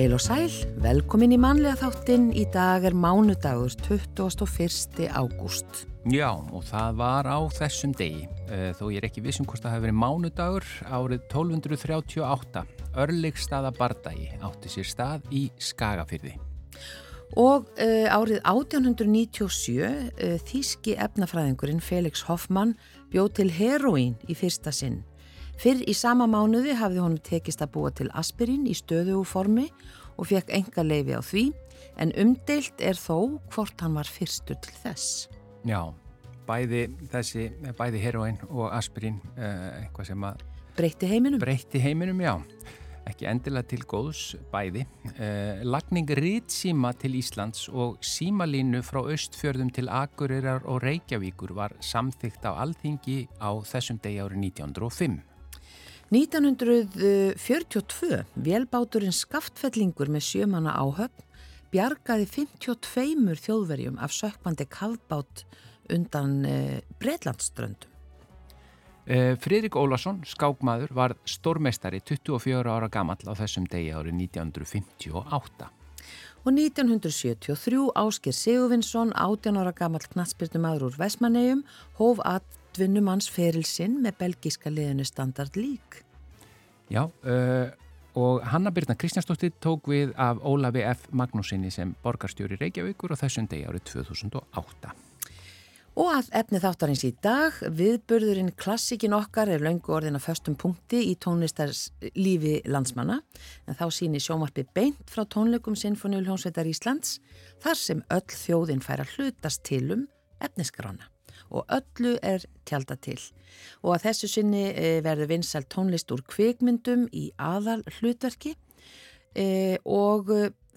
Heil og sæl, velkomin í manlega þáttinn. Í dag er mánudagur 21. ágúst. Já, og það var á þessum degi, eh, þó ég er ekki vissum hvort það hefur verið mánudagur, árið 1238. Örleikstaða bardagi átti sér stað í Skagafyrði. Og uh, árið 1897 uh, þýski efnafræðingurinn Felix Hoffmann bjóð til heroín í fyrsta sinn. Fyrr í sama mánuði hafði honum tekist að búa til aspirin í stöðuformi og fekk enga leifi á því, en umdeilt er þó hvort hann var fyrstur til þess. Já, bæði þessi, bæði heroin og aspirin, uh, eitthvað sem að... Breytti heiminum? Breytti heiminum, já. Ekki endilega til góðs bæði. Uh, lagning rýtsíma til Íslands og símalínu frá Östfjörðum til Akureyrar og Reykjavíkur var samþygt á alþingi á þessum degi árið 1905. 1942 velbáturinn Skaftfellingur með sjömanna áhöfn bjargaði 52 þjóðverjum af sökvandi kavbát undan eh, Breitlandströndum. Eh, Fridrik Ólason, skákmaður, var stórmestari 24 ára gamall á þessum degi árið 1958. Og 1973 Ásker Sigurvinsson, 18 ára gamall knatsbyrnumadur úr Vesmanegjum, hóf atvinnumanns ferilsinn með belgíska liðinu standard lík. Já, uh, og Hanna Birna Kristjánsdóttir tók við af Ólafi F. Magnúsinni sem borgarstjóri Reykjavíkur og þessum degi árið 2008. Og að efni þáttarins í dag, viðburðurinn klassikin okkar er laungu orðin að föstum punkti í tónlistarslífi landsmanna, en þá sýnir sjómarpi beint frá tónleikum Sinfoníuljónsveitar Íslands, þar sem öll þjóðin fær að hlutast til um efniskrána og öllu er tjálta til. Og að þessu sinni verður vinsæl tónlist úr kvikmyndum í aðal hlutverki og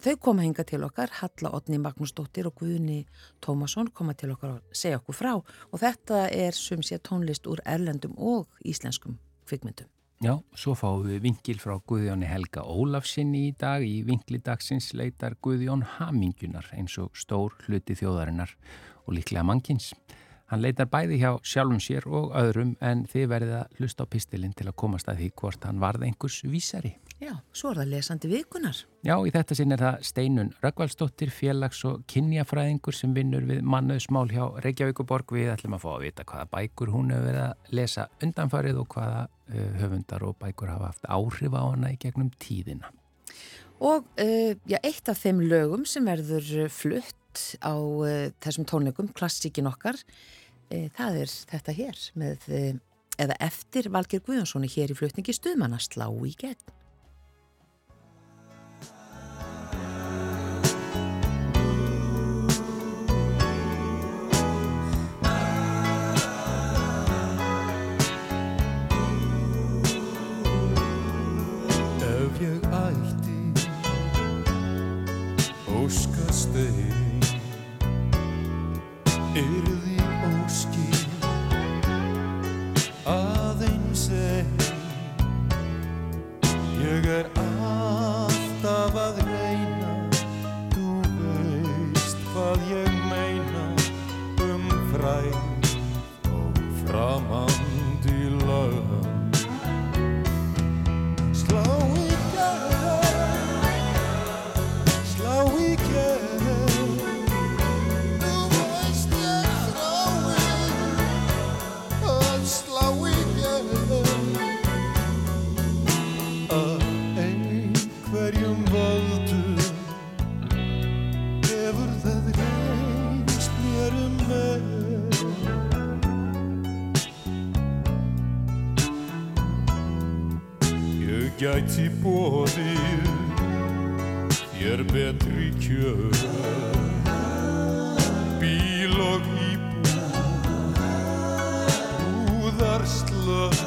Þau koma hinga til okkar, Halla Otni Magnúsdóttir og Guðni Tómasson koma til okkar og segja okkur frá og þetta er sem sé tónlist úr erlendum og íslenskum kvikmyndum. Já, svo fáum við vingil frá Guðjóni Helga Ólafsinni í dag. Í vingli dagsins leitar Guðjón Hamingunar eins og stór hluti þjóðarinnar og líklega mannkins. Hann leitar bæði hjá sjálfum sér og öðrum en þið verðið að hlusta á pistilinn til að komast að því hvort hann varð einhvers vísari. Já, svo er það lesandi vikunar. Já, í þetta sinn er það Steinun Röggvaldsdóttir, félags- og kynjafræðingur sem vinnur við mannuðsmál hjá Reykjavíkuborg. Við ætlum að fá að vita hvaða bækur hún hefur verið að lesa undanfarið og hvaða uh, höfundar og bækur hafa haft áhrif á hana í gegnum tíðina. Og uh, já, eitt af þeim lögum sem verður flutt á uh, þessum tónleikum, klassíkin okkar, það er þetta hér með, eða eftir Valgir Guðjónssoni hér í flutningi stuðmanna slá í gegn. Gæti bóðið þér betri kjör. Bíl og íbúð búðarslöð vakin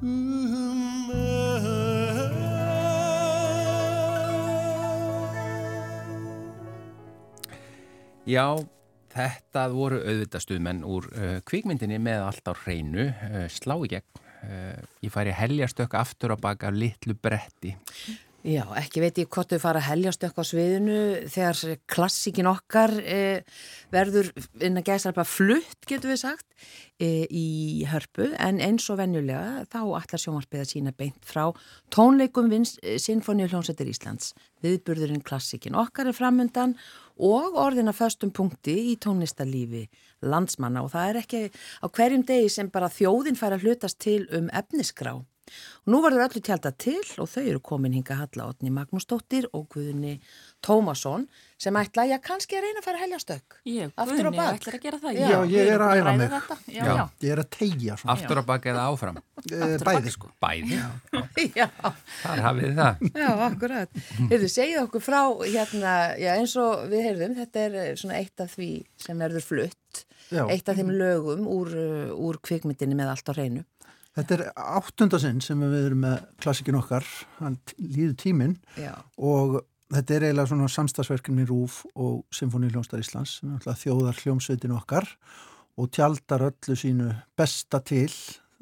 Já, þetta voru auðvitað stuðmenn úr uh, kvikmyndinni með allt á hreinu, uh, slá í gegn. Uh, ég færi heljastökk aftur á baka litlu bretti. Já, ekki veit ég hvort þau fara að heljast eitthvað á sviðinu þegar klassikin okkar e, verður inn að gæsa bara flutt, getur við sagt, e, í hörpu en eins og venjulega þá allar sjómarpið að sína beint frá tónleikum Sinfoníu hljómsættir Íslands. Viðburðurinn klassikin okkar er framundan og orðina föstum punkti í tónlistarlífi landsmanna og það er ekki á hverjum degi sem bara þjóðin fær að hlutast til um efnisgrá. Og nú verður öllu tjálta til og þau eru komin hinga Halla Otni Magnúsdóttir og Guðni Tómasson sem ætla að kannski að reyna að fara að helja stökk. Ég, Guðni, bak. ætlar að gera það. Já, Já, ég er að æfa mig. Já, Já. já. Ég er að tegja svona. Aftur á baka eða áfram. Eh, Bæði. sko. Bæði. Já, Þar hafið það. já, akkurat. Heyrðu, segið okkur frá hérna, já eins og við heyrðum, þetta er eh, svona eitt af því sem verður flutt, Já. eitt af þeim lögum úr, uh, úr kvikmyndinni með allt á hreinu. Þetta er áttundasinn sem við erum með klassikin okkar, hann líður tíminn. Og þetta er eiginlega svona samstagsverkefni Rúf og Sinfoni Hljómsdar Íslands sem er alltaf þjóðar hljómsveitin okkar og tjaldar öllu sínu besta til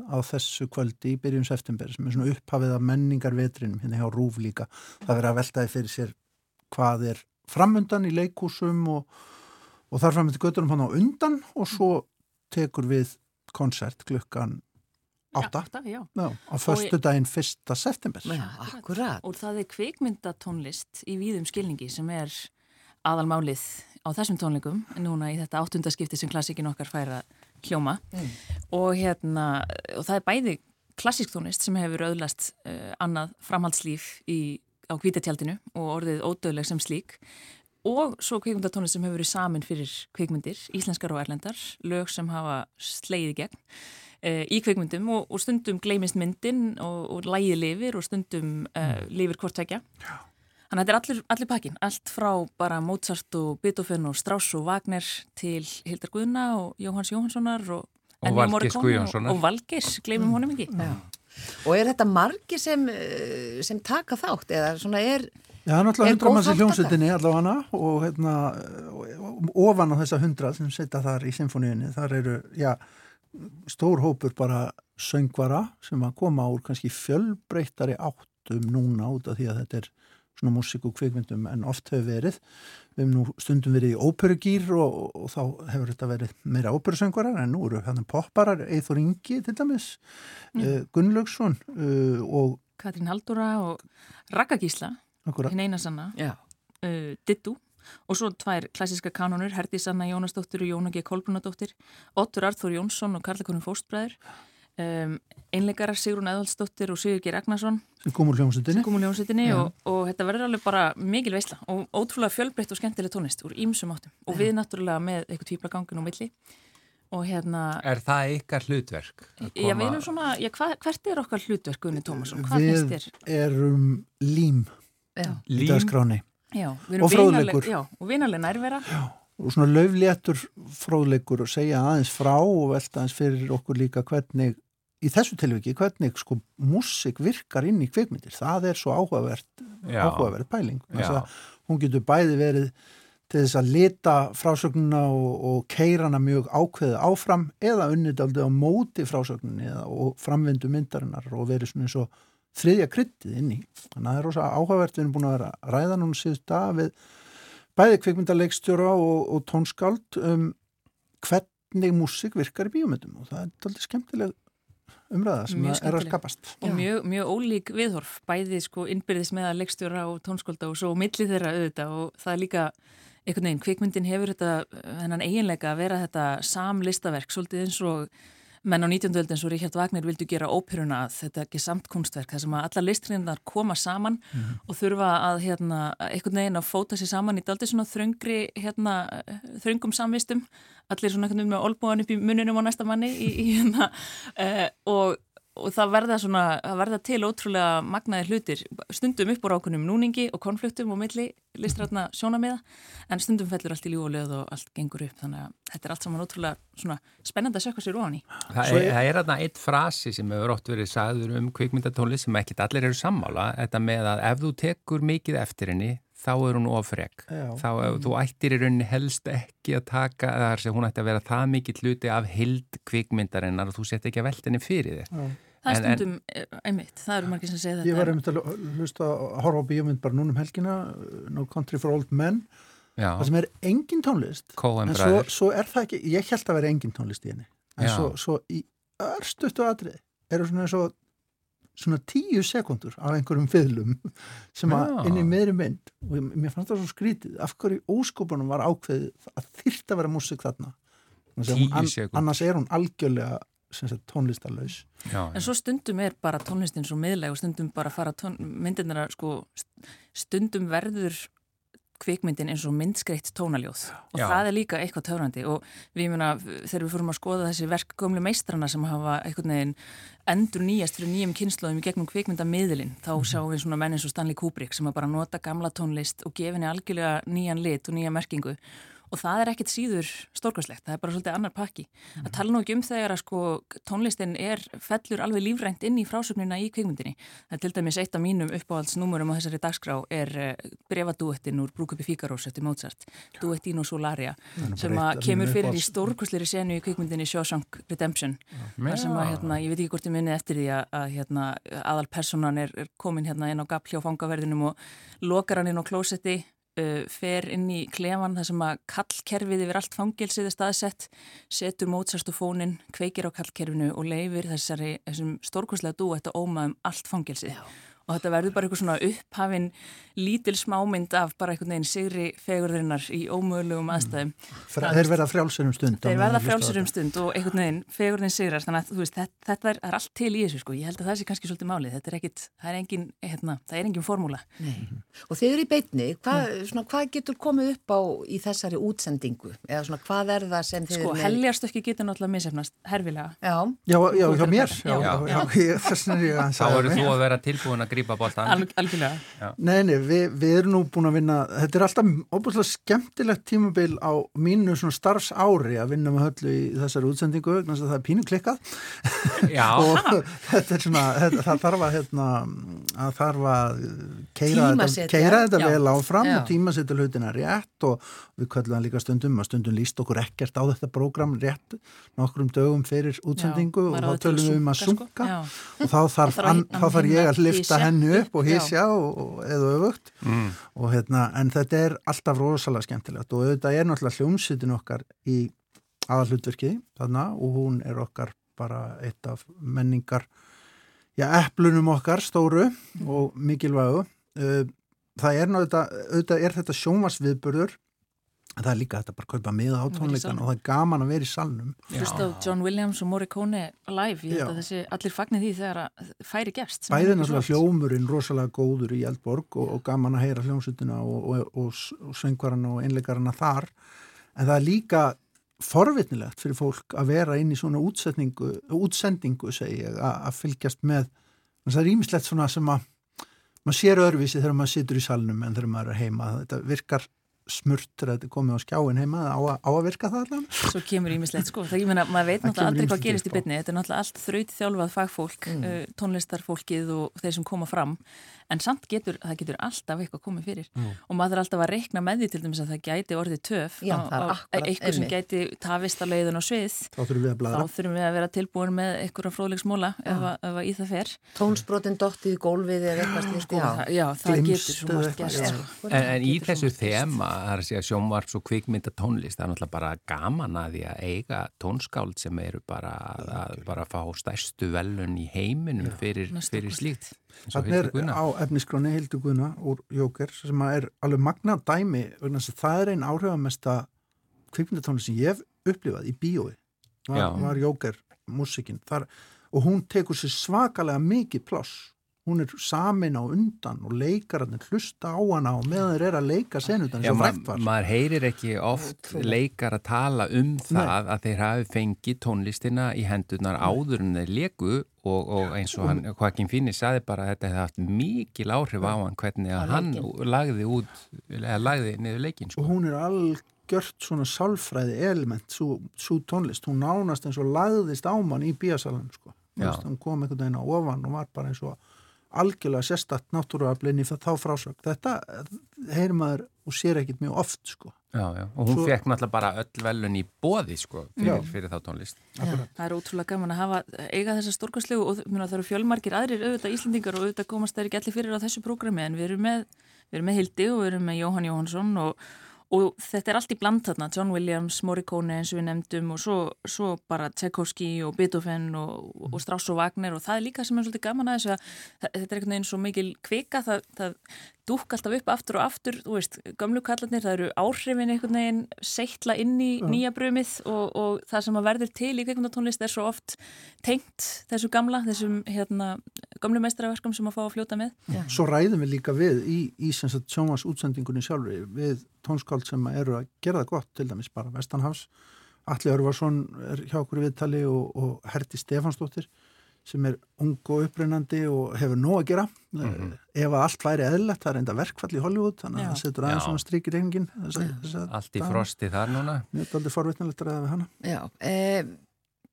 á þessu kvöldi í byrjun september sem er svona upphafið af menningarvetrinum hérna hjá Rúf líka. Það verður að veltaði fyrir sér hvað er framundan í leikúsum og, og þar framöndi göttunum hann á undan og svo tekur við konsert klukkan átta. Átta, já. Já, á föstu daginn 1. september. já, akkurat. Og það er kvikmyndatónlist í víðum skilningi sem er aðalmálið á þessum tónleikum núna í þetta áttundaskipti sem klassikin okkar færa hljóma og hérna, og það er bæði klassisk tónlist sem hefur öðlast uh, annað framhaldslíf í, á kvítatjaldinu og orðið ódöðleg sem slík og svo kvikmyndatónlist sem hefur verið samin fyrir kvikmyndir, íslenskar og erlendar lög sem hafa slegið í gegn í kvikmyndum og, og stundum gleymist myndin og, og lægið lifir og stundum uh, lifir hvort tvekja Þannig að þetta er allir, allir pakkin, allt frá bara Mozart og Beethoven og Strauss og Wagner til Hildar Guðna og Jóhanns Jóhannssonar og, Og Morricone Guðjónssonar. Og, og Valgeirs, gleymum honum ekki. Já. Og er þetta margi sem, eh, sem taka þátt eða svona er, Já, er náttúrulega hundra í þátttaka? hljómsveitinni allavega og hérna, ofan á þessa hundra sem setja þar í symfóníunni, þar eru, já, stór hópur bara söngvara sem að koma úr kannski fjölbreyttari áttum núna út af því að þetta er svona músík og kvikmyndum en oft hefur verið. Við hefum nú stundum verið í óperugýr og, og, þá hefur þetta verið meira óperusöngvarar en nú eru hann popparar, Eithor Ingi til dæmis, mm. Gunnlaugsson uh, og Katrín Haldúra og Raka Gísla, hinn eina sanna, já, uh, Dittu og svo tvær klassiska kanonur, Herdi Sanna Jónasdóttir og Jóna G. Kolbrunadóttir, Ottur Arþór Jónsson og Karlakonum Fóstbræður, um, einleikarar Sigrun Eðalsdóttir og Sigur G. Ragnarsson sem kom úr hljómsveitinni. sem kom úr ljónsettinni og, og þetta verður alveg bara mikil veisla og ótrúlega fjölbreytt og skemmtileg tónlist úr ímsum áttum og við náttúrulega með eitthvað típla gangin og milli og hérna Er það ykkar hlutverk? Já, við erum svona, já, hva, hvert er okkar hlutverk Gunni Tómasson, hvað Við finnst þér? erum lím já, í dagskráni Já, við erum og fróðleikur. vinaleg- Já, og vinaleg nærvera og svona löfléttur fróðleikur og segja aðeins frá og velta aðeins fyrir okkur líka hvernig í þessu tilviki, hvernig sko músik virkar inn í kvikmyndir, það er svo áhugavert Já. áhugaverð pæling Já. að hún getur bæði verið til þess að lita frásögnuna og, og keirana mjög ákveðið áfram eða unnit aldrei á móti frásögninni eða, og framvindu myndarinnar og verið svona eins og þriðja kryttið inn í. Þannig að það er rosa áhugavert, við erum búin að ræða núna síðust dag við bæði kvikmyndaleikstjóra og, og tónskáld um hvernig músík virkar í bíómyndum. Og það er aldrei skemmtileg umræða sem Mjög er að skapast. og mjög, mjög ólík viðhorf bæði sko innbyrðis með að leikstjóra og tónskólda og svo á milli þeirra auðvitað. Og það er líka einhvern veginn, kvikmyndin hefur þetta hennan eiginleika að vera þetta samlistaverk svolítið eins og menn á 19. öld eins og Ríkjard Wagner vildu gera óperuna að þetta ekki samt kunstverk þar sem að alla listrinnar koma saman og þurfa að hérna, einhvern veginn að fóta sér saman í daldi svona þröngri hérna, þröngum samvistum allir svona einhvern veginn með olbúan upp í muninum á næsta manni í, í hérna uh, og og það verða, svona, það verða til ótrúlega magnaði hlutir, stundum upp á rákunum núningi og konfliktum og milli listrætna sjónamiða, en stundum fellur allt í lífulegð og allt gengur upp þannig að þetta er allt saman ótrúlega svona, spennandi að sökka sér ofan í. Það er, það er þarna eitt frasi sem hefur ótt verið sagður um kvikmyndatónlist sem ekkit allir eru sammála, þetta með að ef þú tekur mikið eftir henni þá er hún ofreg. Þá ef þú ættir í rauninni helst ekki að taka, þar sem hún ætti að vera það mikið hluti af hild kvikmyndarinnar og þú sett ekki að velta henni fyrir þér. Það er stundum, en, einmitt, það eru margir sem segja þetta. Ég var einmitt að hlusta að horfa á bíómynd bara núna um helgina, No Country for Old Men, Já, það sem er engin tónlist, Coen en svo, svo er það ekki, ég held að vera engin tónlist í henni, en svo, svo í örstuttu atrið eru svona eins og svona tíu sekundur af einhverjum fiðlum sem að inn í meðri mynd og ég- mér fannst það svo skrítið af hverju óskopunum var ákveðið að þyrft að vera músik þarna Tíu sekúndur. annars er hún algjörlega tónlistarlaus. Já, En svo stundum er bara tónlistin svo miðleg og stundum bara fara tón, myndirna sko, stundum verður kvikmyndin eins og myndskreitt tónaljóð. Og Já. það er líka eitthvað törnandi og við muna, þegar við fórum að skoða þessi verk gömlu meistrana sem hafa einhvern veginn endur nýjast fyrir nýjum kynnslóðum í gegnum kvikmyndamiðlin, þá sjáum við svona menn eins og Stanley Kubrick sem að bara nota gamla tónlist og gefinni algjörlega nýjan lit og nýja merkingu og það er ekkit síður stórkvæslegt, það er bara svolítið annar pakki. Að tala nú ekki um þegar að sko tónlistin er fellur alveg lífrænt inn í frásögnina í kvikmyndinni. Það er til dæmis eitt af mínum uppáhaldsnúmurum á þessari dagskrá er uh, brefadúettin úr Brúkupi Fíkarós eftir Mozart, Duettino Solaria, bara sem að kemur fyrir í stórkvæsleiri senu í kvikmyndinni Shawshank Redemption. þar sem að, hérna, ég veit ekki hvort ég minni eftir því að, að hérna, aðal personan er, er komin hérna inn á gafl uh, fer inn í klefan þar sem að kallkerfið yfir allt fangilsið er staðsett, setur mótsastofónin, kveikir á kallkerfinu og leifir þessari, þessum stórkvæslega dú þetta óma um allt fangilsið. Og þetta verður bara eitthvað svona upphafin lítil smámynd af bara einhvern veginn sigri fegurðurinnar í ómögulegum aðstæðum. Fra, þeir verða frjálsir um stund Þeir verða frjálsir um stund og einhvern veginn fegurðin sigrar, þannig að þú veist, þetta, þetta er, er allt til í þessu sko, ég held að það sé kannski svolítið málið, þetta er ekkit, það er engin, hérna, það er engin formúla. Nei. Og þeir eru í beitni, hvað, svona, hvað getur komið upp á í þessari útsendingu? Eða svona, hvað er það sem þeir Sko, heljarstökki getur náttúrulega misefnast, herfilega. Já, Já, já, já, grípa boltan. Al, algjörlega. Nei, nei, við, við erum nú búin að vinna þetta er alltaf óbúinlega skemmtilegt tímabil á mínu svona starfsári að vinna með höllu í þessari útsendingu þess að það er pínu klikkað Já, og þetta er svona þetta, það þarf að, hérna, að þarf að keira þetta, Tímasetja. keira þetta vel áfram Já. og tímasetja hlutina rétt og við köllum það líka stundum að stundum líst okkur ekkert á þetta prógram rétt nokkrum dögum fyrir útsendingu Já, og þá tölum við um að sunka, sko. og þá þarf, an, þá þarf ég að lifta henni upp og hísja og, og, eða öfugt. Mm. og hérna, en þetta er alltaf rosalega skemmtilegt. Og auðvitað er náttúrulega hljómsýtin okkar í aðalhlutverki þarna og hún er okkar bara eitt af menningar já, eplunum okkar stóru og mikilvægu. Uh, það er náttúrulega, auðvitað er þetta sjónvarsviðburður en það er líka þetta bara að kaupa miða á tónleikan og það er gaman að vera í salnum. Hlusta á John Williams og Morricone live, ég held að þessi allir fagnir því þegar að færi gefst. sem er náttúrulega hljómurinn rosalega góður í Eldborg og, og gaman að heyra hljómsutina og, og, og, og söngvarana og einleikarana þar. En það er líka forvitnilegt fyrir fólk að vera inn í svona útsendingu segi ég, að, að fylgjast með. Það er ímislegt svona sem að maður sér öðruvísi þegar maður situr í salnum en þegar maður er heima, þetta virkar smurt þegar þetta komið á skjáin heima á, að- á að virka það allan? Svo kemur ímislegt sko, það ég meina, maður veit náttúrulega aldrei hvað gerist í byrni, þetta er náttúrulega allt þraut þjálfað fagfólk, Mm. uh, tónlistarfólkið og þeir sem koma fram, en samt getur, það getur alltaf eitthvað komið fyrir. Og maður er alltaf að reikna með því til dæmis að það gæti orðið töf Já, á- á- eitthvað sem gæti tafist að leiðun á svið. Þá þurfum við að þá bladra þurfum við að vera tilbúin með einhverja fróðleiksmóla ef, að- ef að í það fer. Tónsbrotin dottið í gólfið eða eitthvað slíkt. sko, já, það getur svo eitthvað, gerst já. sko. En, en í þessu þema, það er að segja sjónvarps og kvikmynda tónlist, það er náttúrulega bara gaman að því að eiga tónskáld sem eru bara að, fá stærstu velun í heiminum fyrir, slíkt. Þannig er á efniskráni Hildur Guðna úr Jóker sem er alveg magna dæmi það er einn áhrifamesta kvikmyndatónlist sem ég hef upplifað í bíói. Var, var Jóker músikinn og hún tekur sér svakalega mikið pláss hún er samin á undan og leikararnir hlusta á hana og meðan þeir eru að leika senutan Já, ma frækt var. maður heyrir ekki oft leikar að tala um það að þeir hafi fengið tónlistina í hendurnar áður en þeir leku og, og eins og hann, Joaquin Phoenix saði bara að þetta hefði haft mikil áhrif á hann hvernig að hann lagði út, eða lagði niður leikinn sko. og hún er algjört svona sálfræði element, svo, svo tónlist. Hún nánast eins og lagðist á mann í bíasalanum sko, Þú Já. veist, hún kom einhvern veginn á ofan og var bara eins og algjörlega sérstatt náttúruaflinni þá frásög þetta heyrir maður og sér ekkit mjög oft sko Já, já, og hún Svo- fekk náttúrulega bara öll velun í bóði sko, fyrir, Já. fyrir þá tónlist. Það er ótrúlega gaman að hafa eiga þessa stórkastlegu og myrna, það eru fjölmargir aðrir auðvitað Íslandingar og auðvitað komast þeir ekki allir fyrir á þessu prógrami en við erum með, við erum með Hildi og við erum með Jóhann Jóhannsson og, og þetta er allt í bland þarna, John Williams, Morricone eins og við nefndum og svo, svo bara Tchaikovsky og Beethoven og, og Strauss og Wagner og það er líka sem er svolítið gaman að þessu að þetta er einhvern veginn svo mikil kvika það, það dúk alltaf upp aftur og aftur, þú veist, gömlu kallarnir, það eru áhrifin einhvern veginn seittla inn í nýja brumið og, og það sem að verður til í kvikmyndatónlist er svo oft tengt þessu gamla, þessum hérna, gömlu meistaraverkum sem að fá að fljóta með. svo ræðum við líka við í, í sem sagt sjónvans útsendingunni sjálfur við tónskáld sem eru að gera það gott til dæmis bara Vestanhafs Alli Örvarsson er hjá okkur viðtali og, og Herti Stefansdóttir sem er ung og upprennandi og hefur nóg að gera ef að allt væri eðlilegt, það er enda verkfall í Hollywood þannig að Já. það setur aðeins Já. svona strik í reyningin Allt í frosti þar núna. Mjög aldrei forvitnilegt að ræða við hana Já, e,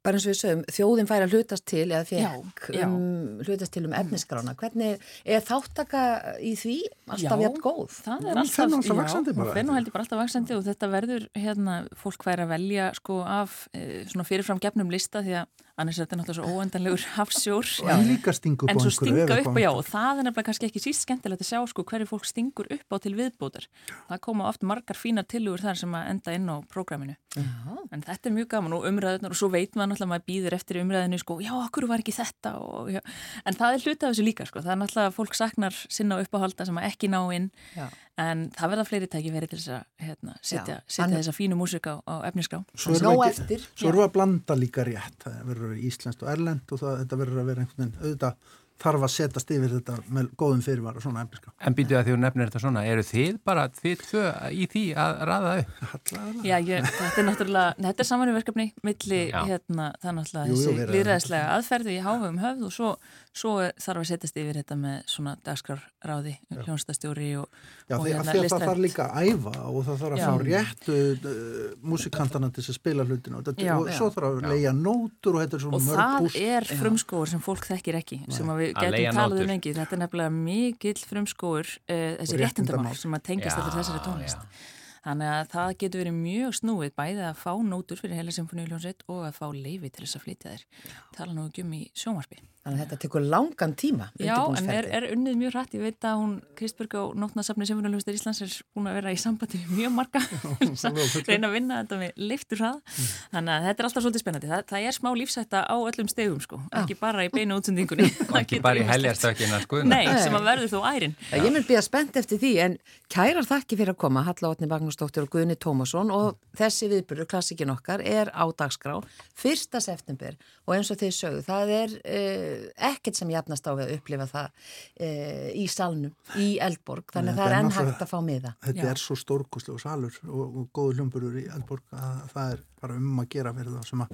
bara eins og við sögum, þjóðin fær að hlutast til eða fekk Já, já. um, hlutast til um efnisgrána. Hvernig er þáttaka í því alltaf Já. jafn góð? Það er alltaf, alltaf já, vaxandi bara. nú heldur bara alltaf vaksandi og þetta verður, hérna, fólk væri að velja sko af e, svona fyrirfram gefnum lista því að annars er þetta náttúrulega svo óendanlegur hafsjór. og en líka stingu En svo stinga upp og já, og það er nefnilega kannski ekki síst skemmtilegt að sjá sko hverju fólk stingur upp á til viðbótar. Það koma oft margar fínar tilugur þar sem að enda inn á prógraminu. En þetta er mjög gaman og umræðunar og svo veit maður náttúrulega að maður býður eftir umræðinu sko, já, okkur var ekki þetta og. En það er hluti af þessu líka sko, það er náttúrulega að fólk saknar sinna uppáhalda sem að ekki ná inn Já. en það verða fleiri tæki verið til þess að hérna, setja, setja hann- þessa fínu músika á, á efnisgrá. Svo erum við, að blanda líka rétt það verður að vera íslenskt og erlend og það, þetta verður að vera einhvern veginn auðvitað þarf að setjast yfir þetta með góðum fyrirvara svona efniska. En býtu að því þú nefnir þetta svona, eru þið bara þið tvö í því að raða upp? Já, ég, þetta er náttúrulega, þetta er samanverkefni milli, hérna, það er náttúrulega líðræðislega aðferði í háfum höfð og svo, svo þarf að setjast yfir þetta með svona dagskrárráði, hljónstastjóri og, Já, og því, hérna að það listrænt. þarf líka að æfa og það þarf að Já. fá réttu uh, músikantana til þess að spila hlutinu og, þetta, Já. og svo þarf að leia nótur og þetta er svona Og mörg það púst. er frumskóur sem fólk þekkir ekki, sem að við getum talað um lengi. Þetta er nefnilega mikill frumskóur, uh, þessi Og réttindamál sem að tengist Já, allir þessari tónlist. Þannig að það getur verið mjög snúið bæði að fá nótur fyrir heila symfóniuljónsveit og að fá leifi til þess að flytja þér. Tala nú ekki um í sjónvarpi. Þannig að þetta tekur langan tíma. Já, en er, er unnið mjög rætt. Ég veit að hún, Kristberg á Nótnarsafni Symfóniuljónsveit Íslands er búin að vera í sambandi við mjög marga reyna að vinna þetta með leiftur hrað. Þannig að þetta er alltaf svolítið spennandi. Það, það er smá lífsætta á öllum stegum, sko. Ekki bara í beinu útsendingunni. Og ekki bara í heljarstökina skoðuna? Nei, sem að verður þó ærin. Já, Ég mun býða spennt eftir því en kærar þakki fyrir að koma Halla Otni Magnúsdóttir og Guðni Tómasson og þessi viðbyrður, klassikin okkar, á dagskrá 1. september og eins og þið sögðu, það ekkert sem jafnast á við að upplifa það uh, í salnum, í Eldborg, þannig að það er enn hægt að fá miða. Þetta Já. er svo stórkoslega salur og, og góðu hljómburur í Elborg að það er bara um að gera fyrir það sem að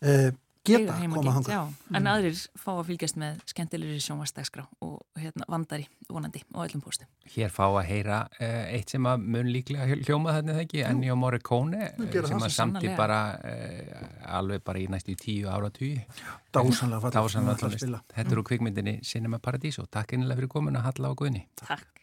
e, geta heima koma gett, þangað. já. En aðrir fá að fylgjast með skemmtilegri sjónvarsdagskrá og hérna, vandari vonandi og öllum póstum. Hér fá að heyra uh, eitt sem að mun líklega hljóma þarna þegar ekki, Ennio Morricone eh, sem að samti bara uh, alveg bara í næstu tíu ára tíu Dásanlega sem Dásanlega að spila. Þetta eru kvikmyndinni Cinema Paradiso Takk einlega fyrir komin að Halla á Guðni Takk.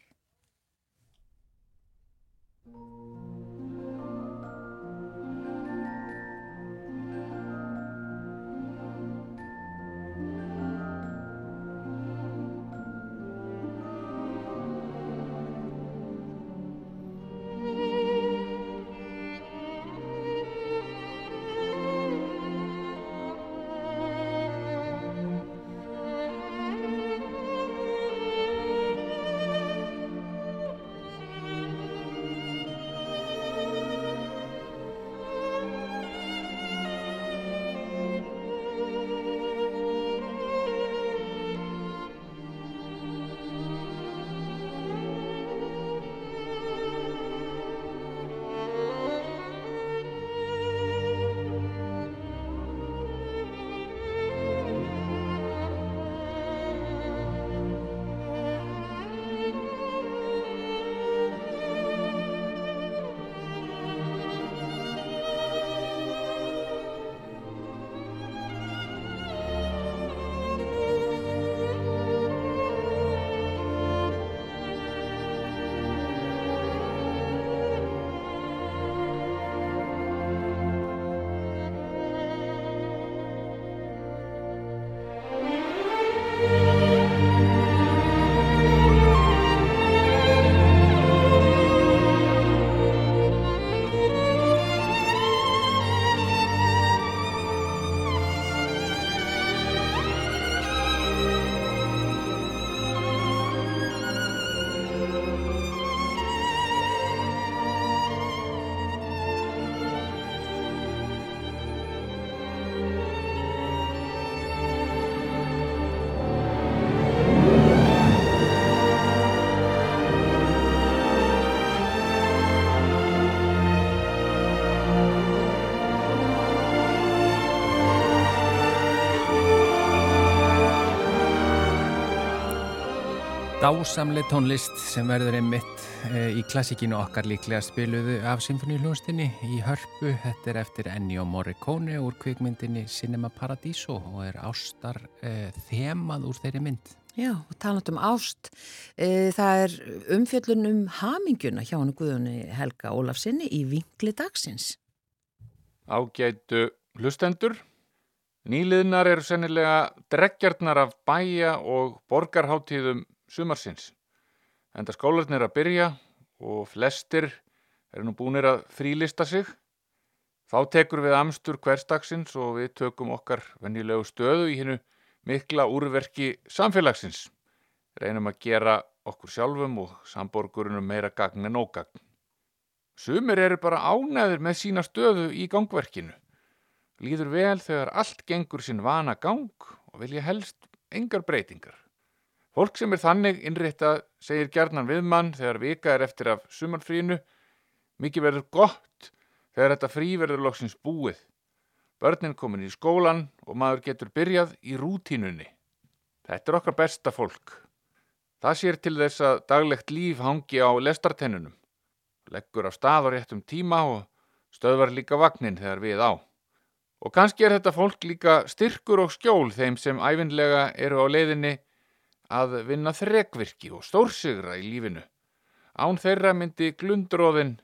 Dásamleg tónlist sem verður einmitt e, í klassikinu okkar líklega spiluðu af symfóníuljónstinni í hörpu. Þetta er eftir Ennio Morricone úr kvikmyndinni Cinema Paradiso og er ástar e, þemað úr þeirri mynd. Já, og taland um ást. E, það er umfjöllun um haminguna hjá hann Guðunni Helga Ólafsinni í vinkli dagsins. Ágætu hlustendur. Nýliðnar eru sennilega dreggjarnar af bæja og borgarháttíðum sumarsins. Enda skólarnir er að byrja og flestir eru nú búinir að frílista sig. Þá tekur við amstur hverstagsins og við tökum okkar venjulegu stöðu í hinnu mikla úrverki samfélagsins. Reynum að gera okkur sjálfum og samborgurunum meira gagn en ógagn. Sumir eru bara ánæður með sína stöðu í gangverkinu. Líður vel þegar allt gengur sinn vana gang og vilja helst engar breytingar. Fólk sem er þannig innréttað segir gjarnan við mann þegar vika er eftir af sumarfrínu. Mikið verður gott þegar þetta frí verður loksins búið. Börnin komin í skólan og maður getur byrjað í rútínunni. Þetta er okkar besta fólk. Það sér til þess að daglegt líf hangi á lestartennunum. Leggur á stað á réttum tíma og stöðvar líka vagnin þegar við á. Og kannski er þetta fólk líka styrkur og skjól þeim sem æfinlega eru á leiðinni að vinna þrekvirki og stórsigra í lífinu. Án þeirra myndi glundróðin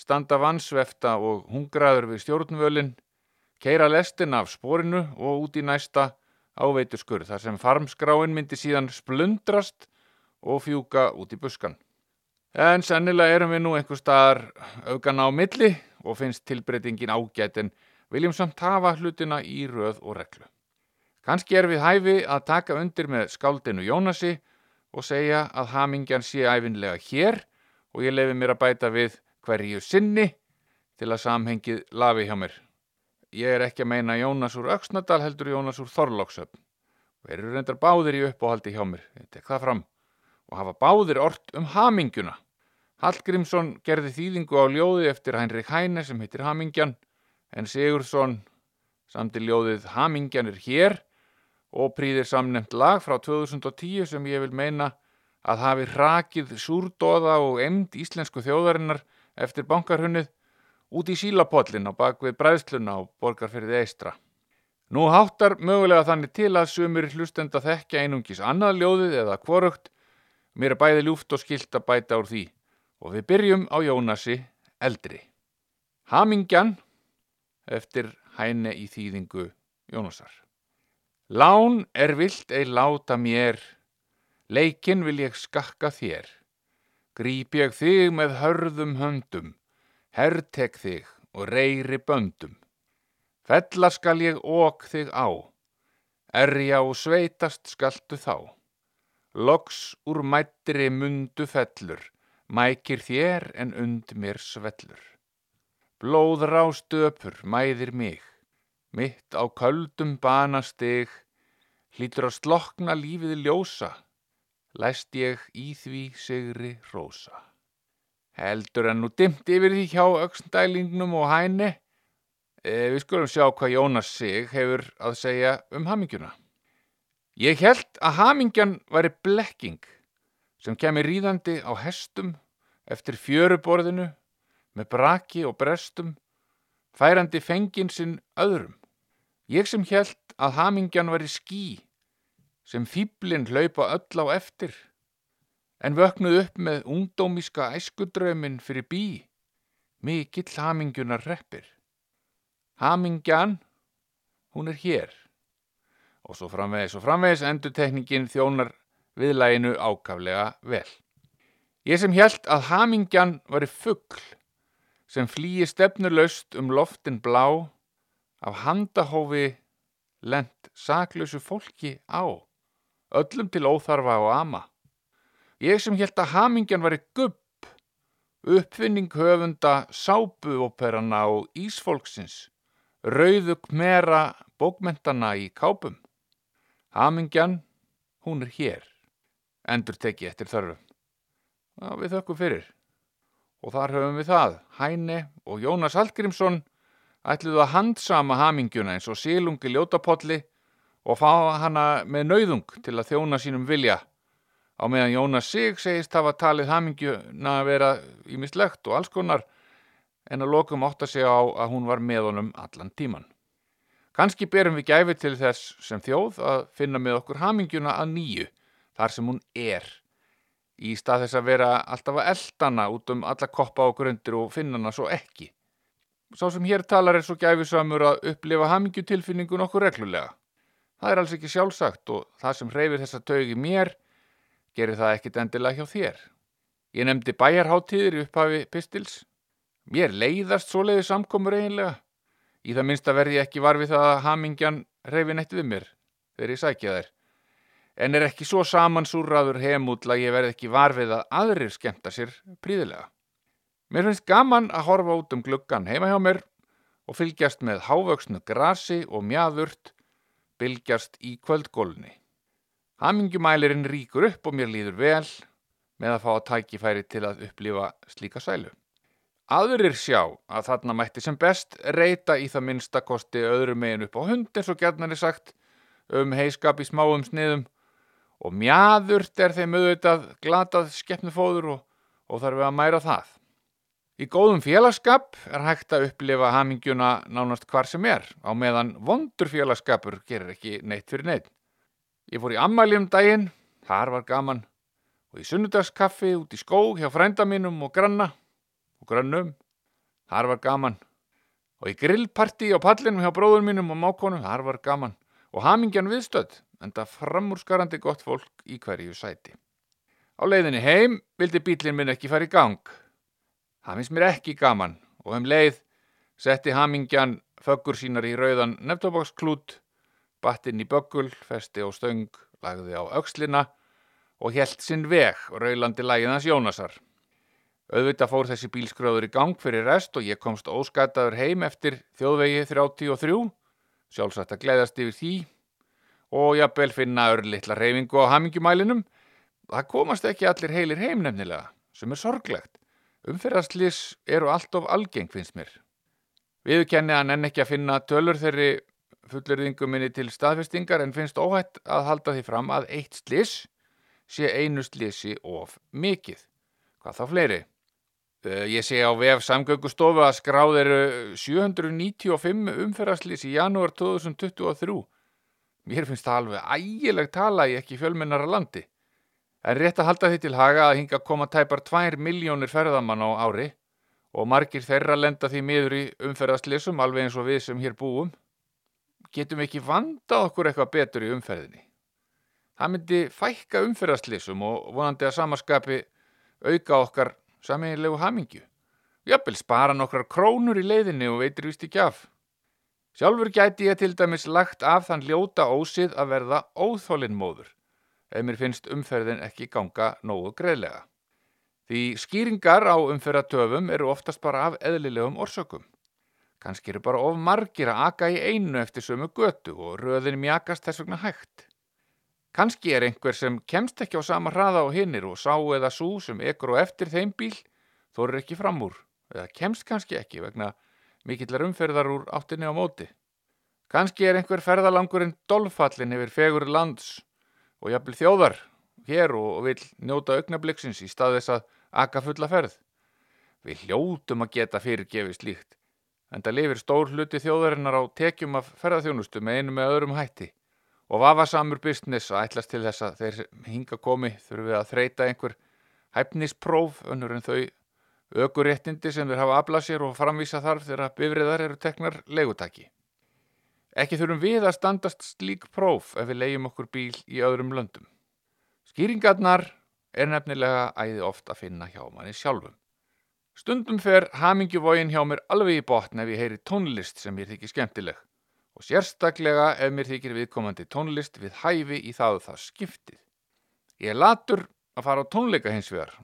standa vansvefta og hungraður við stjórnvölin, keira lestin af sporinu og út í næsta áveituskur þar sem farmskráin myndi síðan splundrast og fjúka út í buskan. En sennilega erum við nú einhver staðar augan á milli og finnst tilbreytingin ágætt en viljum samt hafa hlutina í röð og reglu. Kanski er við hæfi að taka undir með skáldinu Jónasi og segja að hamingjan sé æfinlega hér og ég lefi mér að bæta við hverju sinni til að samhengið lafi hjá mér. Ég er ekki að meina Jónas úr Öksnadal heldur Jónas úr Þorlóksöfn. Verður reyndar báðir í uppáhaldi hjá mér, ég tek það fram, og hafa báðir ort um hamingjuna. Hallgrímsson gerði þýðingu á ljóði eftir Hænrik Hæne sem heitir Hamingjan, en Sigursson Samti ljóðið Hamingjan er hér og prýðir samnefnt lag frá 2010 sem ég vil meina að hafi rakið súrdóða og emd íslensku þjóðarinnar eftir bankarhunnið út í sílapollin á bakvið bræðsluna á borgarferðið eistra. Nú háttar mögulega þannig til að sumir hlustenda þekkja einungis annað ljóðið eða kvorugt, mér er bæði ljúft og skilt að bæta úr því og við byrjum á Jónasi eldri. Hamingjan eftir hæne í þýðingu Jónasar. Lán er vilt ei láta mér, leikin vil ég skakka þér. Grýp ég þig með hörðum höndum, herrtek þig og reyri böndum. Fella skal ég ók þig á, erja og sveitast skaltu þá. Loks úr mættri mundu fellur, mækir þér en und mér svellur. Blóðrá stöpur mæðir mig, mitt á köldum banastig, hlýtur að slokna lífið ljósa, læst ég í því sigri rósa. Heldur en nú dimt yfir því hjá auksndælingnum og hæni, e, við skulum sjá hvað Jónas sig hefur að segja um hamingjuna. Ég held að hamingjan væri blekking sem kemur ríðandi á hestum eftir fjöruborðinu með braki og brestum, færandi fengin sinn öðrum. Ég sem held að hamingjan væri ský sem fýblin hlaupa öll á eftir, en vöknuð upp með ungdómiska æskudraumin fyrir bí, mikill hamingjunar reppir. Hamingjan, hún er hér. Og svo framvegis og framvegis endur tekningin þjónar viðlæginu ákaflega vel. Ég sem held að hamingjan væri fuggl sem flýi stefnulaust um loftin blá af handahófi lent saklausu fólki á, öllum til óþarfa og ama. Ég sem held að hamingjan væri gubb, uppfinning höfunda sápuoperana og ísfólksins, rauðu kmera bókmentana í kápum. Hamingjan, hún er hér, endur teki eftir þörfum. Já, við þökkum fyrir. Og þar höfum við það, Hæni og Jónas Hallgrímsson ætluðu að handsama hamingjuna eins og sílungi ljótapolli og fá hana með nauðung til að þjóna sínum vilja. Á meðan Jónas sig segist hafa talið hamingjuna að vera ímislegt og alls konar en að lokum átt að segja á að hún var með honum allan tíman. Kanski berum við gæfi til þess sem þjóð að finna með okkur hamingjuna að nýju þar sem hún er í stað þess að vera alltaf að eldana út um alla koppa og grundir og finna hana svo ekki. Sá sem hér talar er svo gæfisamur að upplifa hamingjutilfinningun okkur reglulega. Það er alls ekki sjálfsagt og það sem hreyfir þessa taugi mér gerir það ekkit endilega hjá þér. Ég nefndi bæjarháttíðir í upphafi pistils. Mér leiðast svo leiði samkomur eiginlega. Í það minnsta verði ég ekki varfið það að hamingjan hreyfi neitt við mér þegar ég sækja þær en er ekki svo samansúrraður heimúll að ég verð ekki varfið að aðrir skemmta sér príðilega. Mér finnst gaman að horfa út um gluggan heima hjá mér og fylgjast með hávöksnu grasi og mjaðurt bylgjast í kvöldgólunni. Hamingjumælirinn ríkur upp og mér líður vel með að fá að tækifæri til að upplifa slíka sælu. Aðurir sjá að þarna mætti sem best reyta í það minnstakosti öðru megin upp á hund eins og gerðnar er sagt um heiskap í smáum sniðum og mjaðurt er þeim auðvitað glatað skeppnufóður og, og þarf við að mæra það. Í góðum félagskap er hægt að upplifa hamingjuna nánast hvar sem er, á meðan vondur félagskapur gerir ekki neitt fyrir neitt. Ég fór í ammæli um daginn, þar var gaman, og í sunnudagskaffi út í skó hjá frænda mínum og granna og grannum, þar var gaman, og í grillparti á pallinum hjá bróður mínum og mákonum, þar var gaman, og hamingjan viðstödd, en það framúrskarandi gott fólk í hverju sæti. Á leiðinni heim vildi bílinn minn ekki fara í gang. Það finnst mér ekki gaman og um leið setti hamingjan föggur sínar í rauðan neftóbaksklút, battinn í böggul, festi á stöng, lagði á aukslina og helt sinn veg raulandi lægiðans Jónasar. Auðvitað fór þessi bílskröður í gang fyrir rest og ég komst óskataður heim eftir þjóðvegi 33, sjálfsagt að gleðast yfir því og jafnvel finna örlittla reyfingu á hamingjumælinum. Það komast ekki allir heilir heim nefnilega, sem er sorglegt. Umferðarslýs eru allt of algeng, finnst mér. Viðkenni að nenn ekki að finna tölur þeirri fullurðingu minni til staðfestingar en finnst óhætt að halda því fram að eitt slis sé einu slisi of mikið. Hvað þá fleiri? Uh, ég sé á vef samgöngustofu að skráð eru 795 umferðarslis í janúar 2023. Mér finnst það alveg ægileg tala í ekki fjölmennara landi. En rétt að halda því til haga að hinga koma tæpar 2 miljónir ferðamann á ári og margir þeirra lenda því miður í umferðaslissum alveg eins og við sem hér búum. Getum ekki vandað okkur eitthvað betur í umferðinni. Það myndi fækka umferðaslissum og vonandi að samaskapi auka okkar saminlegu hamingju. Jöppil spara nokkrar krónur í leiðinni og veitir vist ekki af. Sjálfur gæti ég til dæmis lagt af þann ljóta ósið að verða óþólinnmóður ef mér finnst umferðin ekki ganga nógu greiðlega. Því skýringar á umferðatöfum eru oftast bara af eðlilegum orsökum. Kanski eru bara of margir að aka í einu eftir sömu götu og röðin mjakast þess vegna hægt. Kanski er einhver sem kemst ekki á sama hraða á hinnir og sá eða sú sem ekkur og eftir þeim bíl þórir ekki fram úr eða kemst kannski ekki vegna mikillar umferðar úr áttinni á móti. Kanski er einhver ferðalangurinn dolfallin yfir fegur lands og jafnvel þjóðar hér og vil njóta augnabliksins í stað þess að aka fulla ferð. Við hljótum að geta fyrirgefið slíkt, en það lifir stór hluti þjóðarinnar á tekjum af ferðarþjónustu með einu með öðrum hætti og vafasamur business að ætlast til þess að þeir hinga komi þurfum við að þreita einhver hæfnispróf önnur en þau ökuréttindi sem þeir hafa aflað sér og framvísa þarf þegar bifriðar eru teknar legutaki. Ekki þurfum við að standast slík próf ef við leiðum okkur bíl í öðrum löndum. Skýringarnar er nefnilega æði oft að finna hjá manni sjálfum. Stundum fer hamingjuvógin hjá mér alveg í botn ef ég heyri tónlist sem mér þykir skemmtileg og sérstaklega ef mér þykir viðkomandi tónlist við hæfi í það og það skiptið. Ég er latur að fara á tónleika hins vegar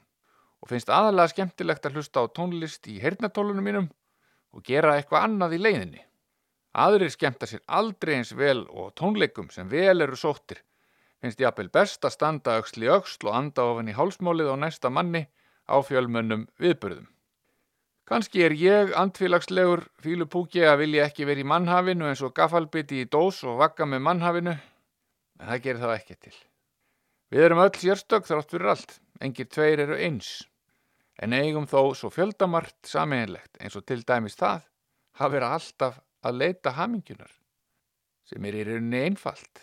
og finnst aðalega skemmtilegt að hlusta á tónlist í hernatólunum mínum og gera eitthvað annað í leiðinni. Aðrir skemmta sér aldrei eins vel og tónleikum sem vel eru sóttir. Finnst jafnvel best að standa auksli auksl og anda ofan í hálsmálið á næsta manni á fjölmönnum viðbörðum. Kanski er ég andfélagslegur fílupúki að vilja ekki verið í mannhafinu eins og gafalbiti í dós og vakka með mannhafinu, en það gerir þá ekki til. Við erum öll sérstök þrátt fyrir allt, engir tveir eru eins, en eigum þó svo fjöldamart saminlegt eins og til dæmis það hafa verið alltaf að leita hamingjunar sem er í rauninni einfalt.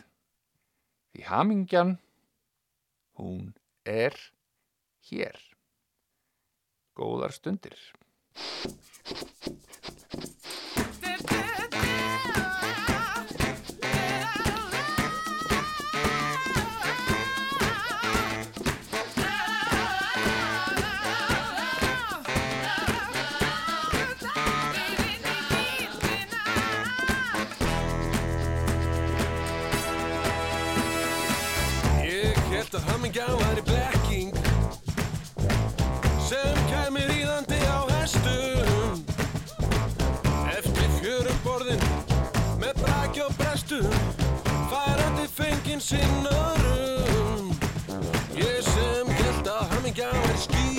Því hamingjan hún er hér. Góðar stundir hélt að hamingjan væri blekking sem kæmi ríðandi á hestum. Eftir fjörum borðin með braki og brestum færandi fengin sinn örum ég sem hélt að hamingjan væri ský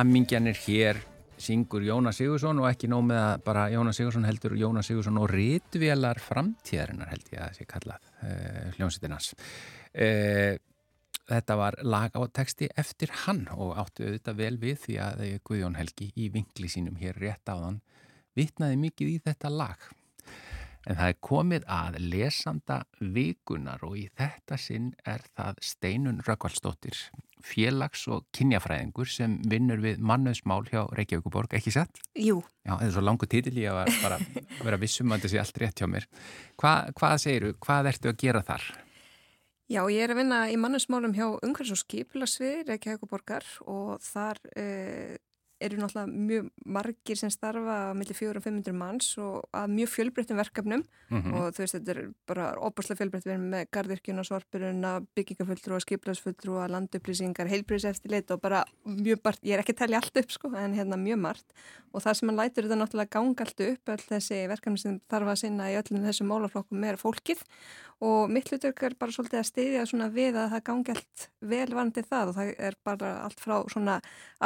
hamingjan er hér syngur Jónas Sigursson og ekki nóg með að bara Jónas Sigursson heldur Jónas Sigursson og ritvélar framtíðarinnar held ég að það sé kallað uh, hljómsveitinans uh, Þetta var lag á texti eftir hann og áttu auðvitað vel við því að Guðjón Helgi í vingli sínum hér rétt áðan vitnaði mikið í þetta lag. En það er komið að lesanda vikunar og í þetta sinn er það Steinun Rökkvaldsdóttir, félags- og kynjafræðingur sem vinnur við mannöðsmál hjá Reykjavíkuborg, ekki sett? Jú, Já, þetta er svo langu títil ég að bara vera vissum að þetta sé allt rétt hjá mér. Hva, hvað segiru, hvað ertu að gera þar? já, ég er að vinna í mannesmálum hjá umhverfis og skipilagsviði Reykjavíkuborgar og þar uh, eru náttúrulega mjög margir sem starfa á milli 400-500 manns og að mjög fjölbreyttum verkefnum. Mm og þú veist, þetta er bara óbúrslega fjölbreytt. Við erum með gardirkjuna, sorpuruna, byggingafulltrúa, skipilagsfulltrúa, landupplýsingar, heilbríðseftirlit og bara mjög margt, ég er ekki að telja allt upp sko, en hérna mjög margt. Og það sem hann lætur þetta náttúrulega ganga allt upp, all þessi verkefni sem þarf að sinna í öllum þessum málaflokkum er fólkið. Og mitt hlutverk er bara svolítið að styðja svona við að það gangi allt velvarandi það. Og það er bara allt frá svona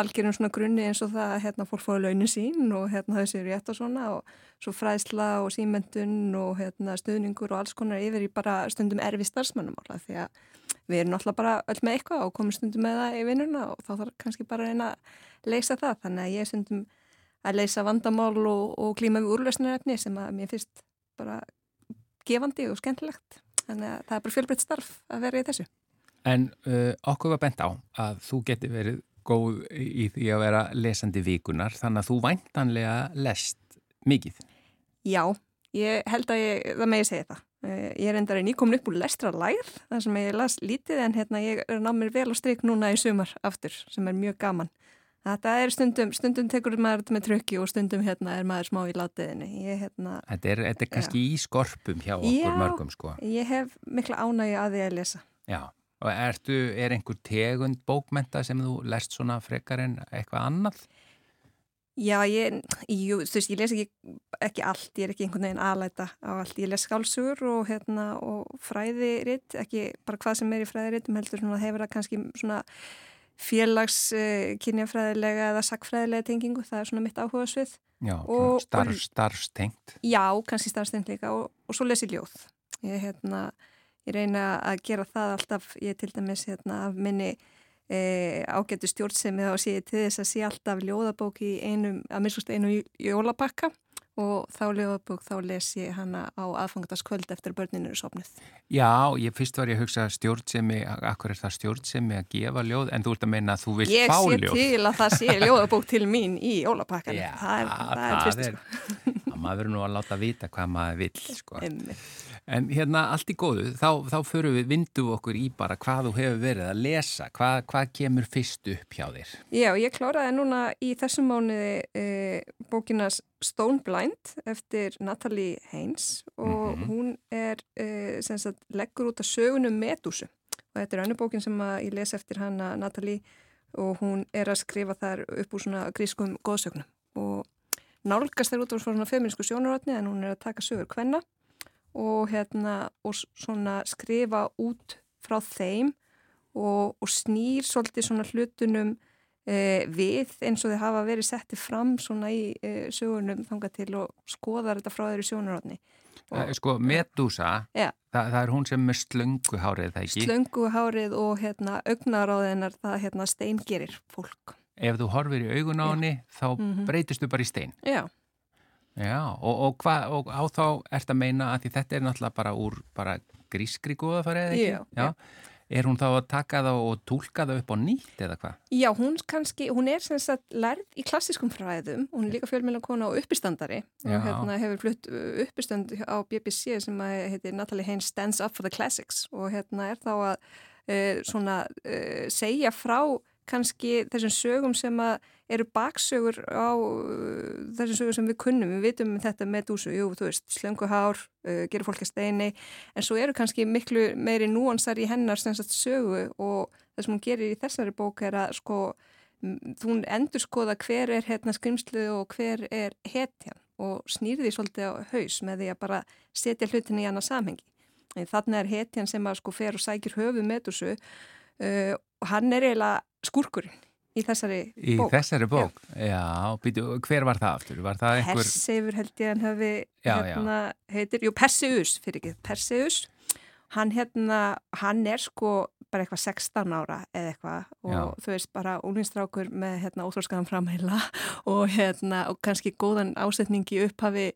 algjörum svona grunni eins og það að hérna fólk fóði launin sín og hérna þau séu rétt og svona og svo fræðsla og símendun og hérna stuðningur og alls konar yfir í bara stundum erfi starfsmannumála því að við erum náttúrulega bara öll með eitthvað og komum stundum með það í vinnuna og þá þarf kannski bara að reyna að leysa það. Þannig að ég er stundum að leysa vandamál og, og klíma við úrlösnarefni sem að mér finnst bara gefandi og skemmtilegt. Þannig að það er bara fjölbreytt starf að vera í þessu. En uh, okkur var bent á að þú geti verið góð í því að vera lesandi vikunar, þannig að þú væntanlega lest mikið. Já, ég held að ég, það með ég segja það Eh, ég er endar í nýkomin upp úr lestra læð þar sem ég las lítið en hérna ég er ná mér vel á stryk núna í sumar aftur sem er mjög gaman Þetta er stundum, stundum tekur maður þetta með trökki og stundum hérna er maður smá í látiðinni. Ég, hérna, Þetta er, þetta er kannski í skorpum hjá okkur Já. mörgum sko. ég hef mikla ánægju að því að lesa. Já, og ertu, er einhver tegund bókmenta sem þú lest svona frekar en eitthvað annað? Já, ég, jú, þú veist, ég les ekki, ekki allt, ég er ekki einhvern veginn aðlæta á allt. Ég les skálsugur og, hérna, og fræðiritt, ekki bara hvað sem er í fræðiritum, heldur svona hefur það kannski svona félags uh, kynjafræðilega eða sakfræðilega tengingu, það er svona mitt áhuga svið. Já, Og- starf, starfstengt. Já, kannski starfstend líka og, og svo les ég ljóð. Ég, hérna, ég reyna að gera það alltaf, ég til dæmis hérna, af minni e, ágættu stjórnsemi þá sé ég til þess að sé alltaf ljóðabók í einum, að minnst einu jólapakka og þá ljóðabók þá les ég hana á aðfangataskvöld eftir að börnin eru sopnuð. Já, ég fyrst var ég að hugsa stjórnsemi, akkur er það stjórnsemi að gefa ljóð, en þú ert að meina að þú vilt Ég fá sé ljóð. til að það sé ljóðabók til mín í jólapakkan. Já, það er, það er það er, að maður verður nú að láta vita hvað maður vill, sko. En hérna, allt í góðu, þá, þá förum við, vindum við okkur í bara hvað þú hefur verið að lesa, hvað, hvað kemur fyrst upp hjá þér? Já, ég kláraði núna í þessum mánuði e, bókina Stone Blind eftir Natalie Haynes og Mhm. hún er, e, sem sagt, leggur út að sögunum Medusu og þetta er önnu bókin sem ég les eftir hana Natalie og hún er að skrifa þar upp úr svona grískum góðsögnum og nálgast þær út á svona feminísku sjónarotni en hún er að taka sögur kvenna og hérna og skrifa út frá þeim og, og snýr svolítið hlutunum e, við eins og þau hafa verið setti fram í e, sögunum þangað til og skoðar þetta frá þeirri Það er Sko, Medusa, Já. það, það er hún sem með slöngu hárið, það ekki? slöngu hárið og hérna augnaráðinar það hérna steingerir fólk Ef þú horfir í augun á henni, þá Mhm. breytistu bara í stein. Já, Já, og, og, hva, og á þá ert að meina að því þetta er náttúrulega bara úr bara grískri góðafæri eða ekki? Já, já. Er hún þá að taka það og tólka það upp á nýtt eða hvað? Já, hún kannski, hún er sem sagt lærð í klassiskum fræðum, hún er líka fjölmjöla kona og uppistandari Já. og hérna hefur flutt uh, uppistand á BBC sem að heitir Natalie Haynes Stands Up for the Classics og hérna er þá að uh, svona uh, segja frá kannski þessum sögum sem eru baksögur á uh, þessum sögum sem við kunnum, við vitum um þetta með dúsu, jú, þú veist, slönguhár uh, gerur fólk að steini, en svo eru kannski miklu meiri núansar í hennar sagt, sögu og það sem hún gerir í þessari bók er að sko þú endur skoða hver er hérna skrimslu og hver er hetjan og snýrði svolítið á haus með því að bara setja hlutin í annað samhengi. Þannig er hetjan sem að sko fer og sækir höfu með þessu uh, og hann er eiginlega skurkurinn í þessari í bók. Í þessari bók, já, já býtu, hver var það aftur? Var það einhver... Perseifur held ég hann hafi já, hérna, já. heitir, jú Perseus fyrir ekki, Perseus hann hérna, hann er sko bara eitthvað 16 ára eða eitthvað og þú veist bara úlinstrákur með hérna óþróskaðan framheila og hérna og kannski góðan ásetningi upphafi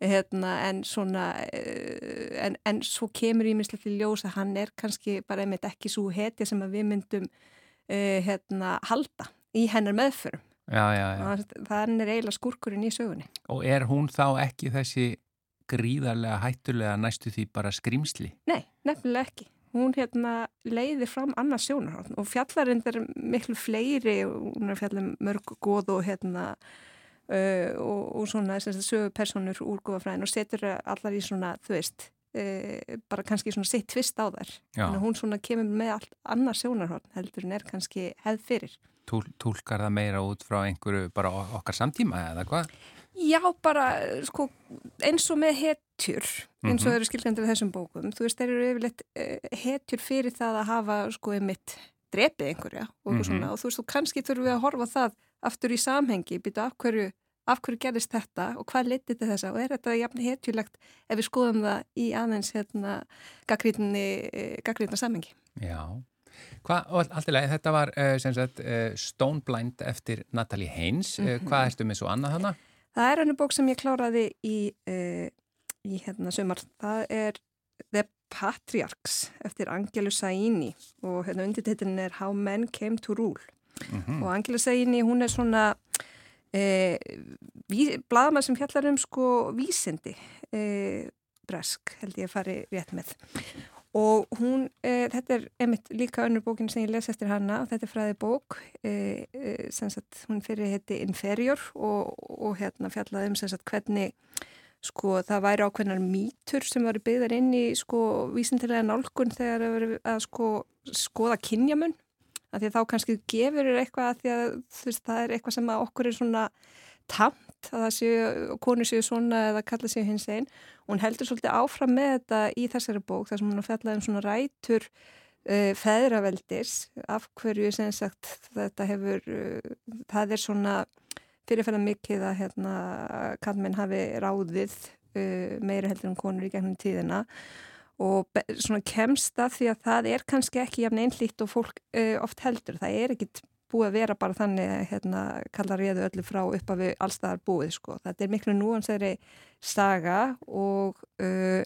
hérna en svona eh, en, en svo kemur í minnslegt í ljós að hann er kannski bara einmitt ekki svo hetja sem að við myndum uh, hérna halda í hennar meðförum Já, já, já. Þannig er eiginlega skurkurinn í sögunni. Og er hún þá ekki þessi gríðarlega hættulega næstu því bara skrimsli? Nei, nefnilega ekki hún hérna leiði fram annars sjónarhótt og fjallarinn er miklu fleiri hún er fjallin mörg góð og hérna uh, og, og svona þess að sögu personur úr góðafræðin og setur allar í svona þú veist uh, bara kannski svona sitt tvist á þær hún svona kemur með allt annars sjónarhótt heldur en er kannski hefð fyrir Túl, Túlkar það meira út frá einhverju bara okkar samtíma eða hvað? Já, bara sko, eins og með hetjur, eins og mhm. eru skilgjandir við þessum bókum. Þú veist, þeir eru yfirleitt uh, hetjur fyrir það að hafa sko einmitt drepið einhverja og, mm -hmm. og þú veist, þú kannski þurfum við að horfa það aftur í samhengi, býta af hverju, af hverju gerist þetta og hvað litið þetta þessa og er þetta jafn hetjulegt ef við skoðum það í aðeins hérna gaggrítna samhengi. Já. Hvað, alltilega, þetta var uh, sagt, uh, Stone Blind eftir Natalie Haynes. Mm -hmm. Hvað erstu með svo annað hana? Það er hannu bók sem ég kláraði í, í hérna sumar. Það er The Patriarchs eftir Angelu Saini og hérna undirtittin er How Men Came to Rule. Mm -hmm. Og Angelu Saini hún er svona uh, bladamæð sem fjallar um sko vísindi uh, bresk held ég að fari rétt með. Og hún, e, þetta er einmitt líka önnur bókin sem ég les eftir hana þetta er fræði bók e, e, sagt, hún fyrir heiti Inferior og, og hérna fjallaði um sagt, hvernig sko það væri ákveðnar mítur sem var byggðar inn í sko vísindilega nálgun þegar það verið að sko skoða kynjamun af því að þá kannski gefur eitthvað að því að veist, það er eitthvað sem okkur er svona tamt að það séu, konur séu svona eða kalla séu hins einn og hún heldur svolítið áfram með þetta í þessari bók þar sem hún fjallaði um svona rætur uh, feðraveldis af hverju sem sagt þetta hefur, uh, það er svona fyrirfæða mikið að hérna kannmenn hafi ráðið uh, meira heldur um konur í gegnum tíðina. og svona kemst það því að það er kannski ekki jafn einlít og fólk uh, oft heldur, það er ekkit búið að vera bara þannig að hérna, kalla réðu öllu frá upp af allstaðar búið sko. Þetta er miklu núansæri saga og, uh,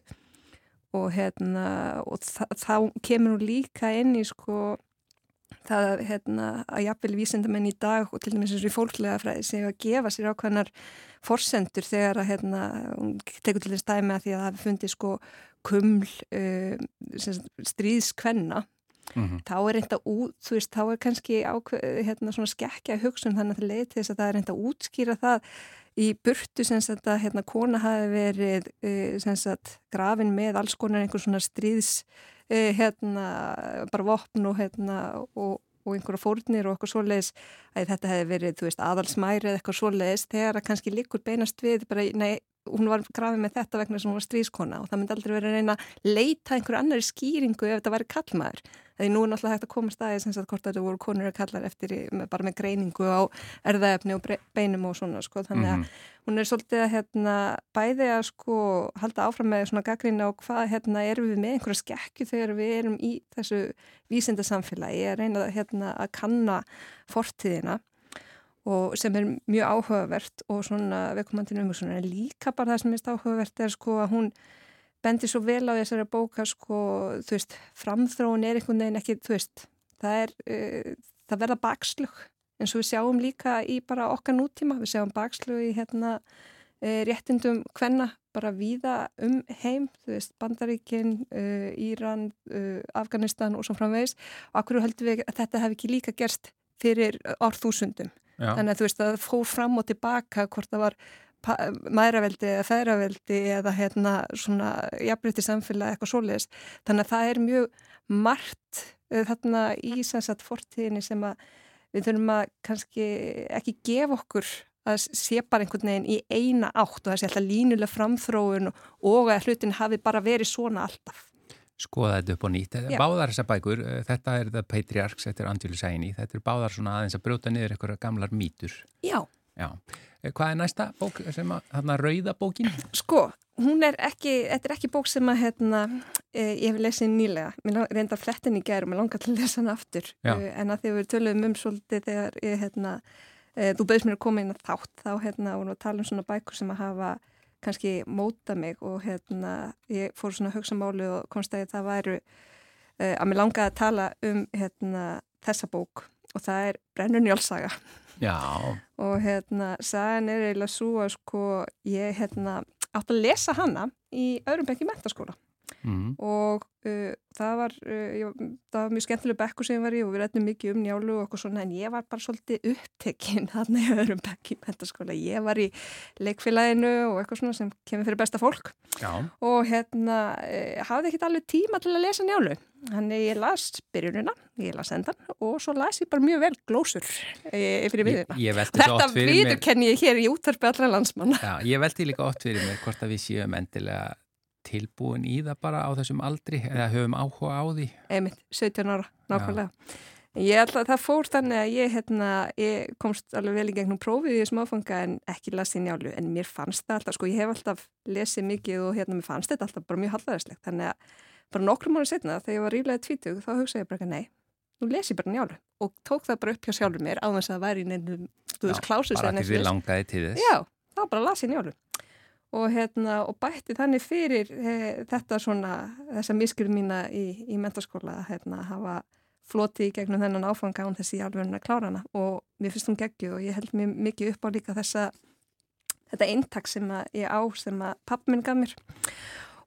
og, hérna, og þá kemur hún líka inn í sko það hérna, að jafnvel vísendamenn í dag og til dæmis eins og í fólklega fræði séu að gefa sér ákvæmnar forsendur þegar að hérna, hún tekur til þess dæmi að því að það fundi sko kuml uh, stríðskvenna Mm -hmm. þá er reynda út, þú veist, þá er kannski ákveð, hérna svona skekkja hugsun þannig að það leiti þess að það er reynda útskýra það í burtu sem sagt að hérna kona hafi verið uh, sem sagt grafin með alls konar einhver svona stríðs hérna bara vopn og hérna og, og einhverja fórnir og eitthvað svoleiðis að þetta hefði verið, þú veist, aðalsmæri eða eitthvað svoleiðis þegar að kannski líkur beinast við bara, nei, hún var grafið með þetta vegna sem hún var stríðskona og það myndi aldrei verið að reyna að leita einhverju annari skýringu ef þetta væri kallmaður. Því nú er náttúrulega hægt að koma staðið sem sagt hvort þetta voru konur að kallar eftir með, bara með greiningu á erðaefni og beinum og svona sko. Þannig að mm -hmm. hún er svolítið að hérna, bæði að sko halda áfram með svona gaggrína og hvað hérna erum við með einhverja skekju þegar við erum í þessu vísindasamfélagi að reyna hérna, að kanna fortíðina og sem er mjög áhugavert og svona vekkumandinu umhersunar en líka bara það sem er áhugavert er sko að hún bendir svo vel á þessari bóka sko, þú veist, framþróun er einhvern veginn ekki, þú veist, það er uh, það verða bakslug eins og við sjáum líka í bara okkar nútíma við sjáum bakslug í hérna uh, réttindum hvenna bara víða um heim, þú veist, Bandaríkin uh, Íran, Afganistan og svo framvegis og akkur heldur við að þetta hef ekki líka gerst fyrir árþúsundum. Já. Þannig að þú veist að fór fram og tilbaka hvort það var mæðraveldi eða feðraveldi eða hérna svona jafnbreytti samfélag eitthvað svoleiðis. Þannig að það er mjög margt uh, þarna í sannsagt fortíðinni sem að við þurfum að kannski ekki gefa okkur að sé bara einhvern veginn í eina átt og það sé alltaf línulega framþróun og að hlutin hafi bara verið svona alltaf. Skoða þetta upp á nýtt. Já. Báðar þessar bækur, eh, þetta er The Patriarchs, þetta er Angelo Saini, þetta er báðar svona aðeins að brjóta niður einhverja gamlar mýtur. Já. Já. Eh, Hvað er næsta bók sem að, þarna rauða bókin? Sko, hún er ekki, þetta er ekki bók sem að hérna, e, ég hef lesið nýlega, mér reyndar flettin í gærum og langar til að lesa hann aftur, Já. e, en að því við töluðum um svolítið þegar ég, hérna, e, þú bauðst mér að koma inn að þátt, þá hérna að tala um svona bækur sem að hafa kannski móta mig og hérna ég fór svona að hugsa máli og komst að það væru e, að mér langaði að tala um hérna þessa bók og það er Brennun Jálsaga Já, og hérna, sagan er eiginlega svo að sko, ég hérna átt að lesa hana í öðrum bekki mentaskóla mm. og uh, það var uh, ég, það var mjög skemmtileg bekku sem ég var í og við rættum mikið um njálu og eitthvað svona en ég var bara svolítið upptekinn þarna í öðrum bekki mentaskóla ég var í leikfélaginu og eitthvað svona sem kemur fyrir besta fólk já, og hérna uh, hafði ekkert alveg tíma til að lesa njálu Þannig ég las byrjunina, ég las endan og svo las ég bara mjög vel glósur e, fyrir viðina. Þetta fyrir mér. viðurkenni ég hér í úttarpi allra landsmanna. Já, ég velti líka oft fyrir mér hvort að við séum endilega tilbúin í það bara á þessum aldri eða höfum áhuga á því. Einmitt, 17 ára, nákvæmlega. Að það fór þannig að ég, hérna, ég komst alveg vel í gegnum prófið í þessum áfanga en ekki las í njálu en mér fannst það alltaf, sko ég hef alltaf lesið mikið og hérna mér fannst þetta alltaf bara mjög hallæðislegt þannig að bara nokkrum ára setna þegar ég var ríflega tvítug þá hugsaði ég bara nei, nú les ég bara njálu og tók það bara upp hjá sjálfur mér á þess að það væri í nefnum, þú veist, klásus Bara því við langaði til þess. Já, þá bara las ég njálu og, hérna, og bætti þannig fyrir e, þetta svona, þessa miskuru mína í, í mentaskóla að hérna, hafa floti í gegnum þennan áfanga án þessi alveg að klára hana og mér finnst hún geggju og ég held mér mikið upp á líka þessa þetta eintak sem að ég á sem að papp minn gaf mér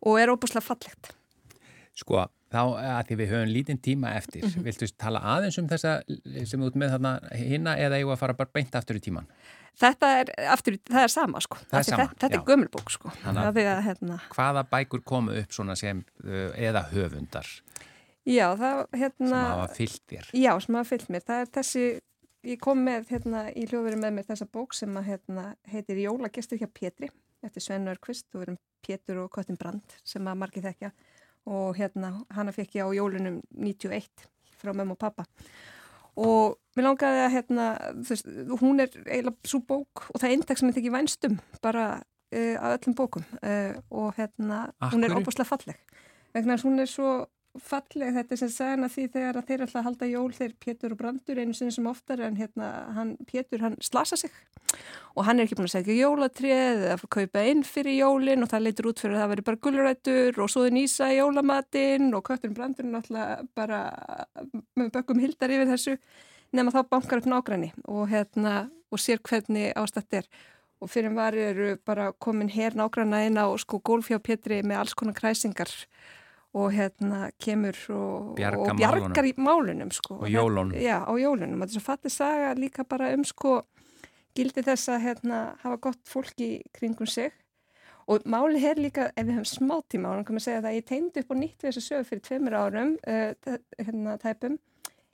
og er óbúslega fallegt. Sko, þá að því við höfum lítinn tíma eftir, Mhm. viltu tala aðeins um þessa sem ert með þarna hinna eða ég var að fara bara beint aftur í tíman? Þetta er, aftur, það er sama sko. Er sama, Þetta, þetta er gömulbók sko. Að- hérna, Hvaða bækur komu upp svona sem, uh, eða höfundar já, það, sem hérna, hafa fyllt þér? Já, sem hafa fyllt mér. Það er þessi, ég kom með hérna í hljóðveri með mér þessa bók sem að hérna heitir Jólagestur hjá Pétri eftir Sven Örkvist, þú erum Pétur og Köttin Brand sem að margir þekkja og hérna hana fekk ég á jólunum 91 frá mömmu og pappa og mér langaði að hérna, veist, hún er eiginlega svo bók og það er eintak sem ég þekki vænstum bara uh, af öllum bókum uh, og hérna, hún er óbúslega falleg. Vegna þess að hún er svo falleg þetta sem sagðan að því þegar þeir að halda jól þeir Pétur og Brandur einu sinni sem oftar en hérna, hann, Pétur hann slasa sig. Og hann er ekki búin að segja jólatrið eða kaupa inn fyrir jólin og það leitur út fyrir að það veri bara gullurættur og svoði nýsa í jólamatinn og kötturinn Brandur náttúrulega bara með bökkum hildar yfir þessu nema þá bankar upp nágræni og, hérna, og sér hvernig ástætt er. Og fyrir var eru bara komin hér nágræna inn á sko gólfjá Pétri með alls konar kræsingar og hérna kemur og, Bjarga og bjargar í málunum sko. Og jólunum. Já, á jólunum. Þetta er svo fallið saga líka bara um sko gildi þess að hérna, hafa gott fólk í kringum sig og máli hér líka, ef við höfum smá tíma og hann kom að segja það, ég tegndi upp á nýtt við þessu sögu fyrir tveimur árum uh, hérna tæpum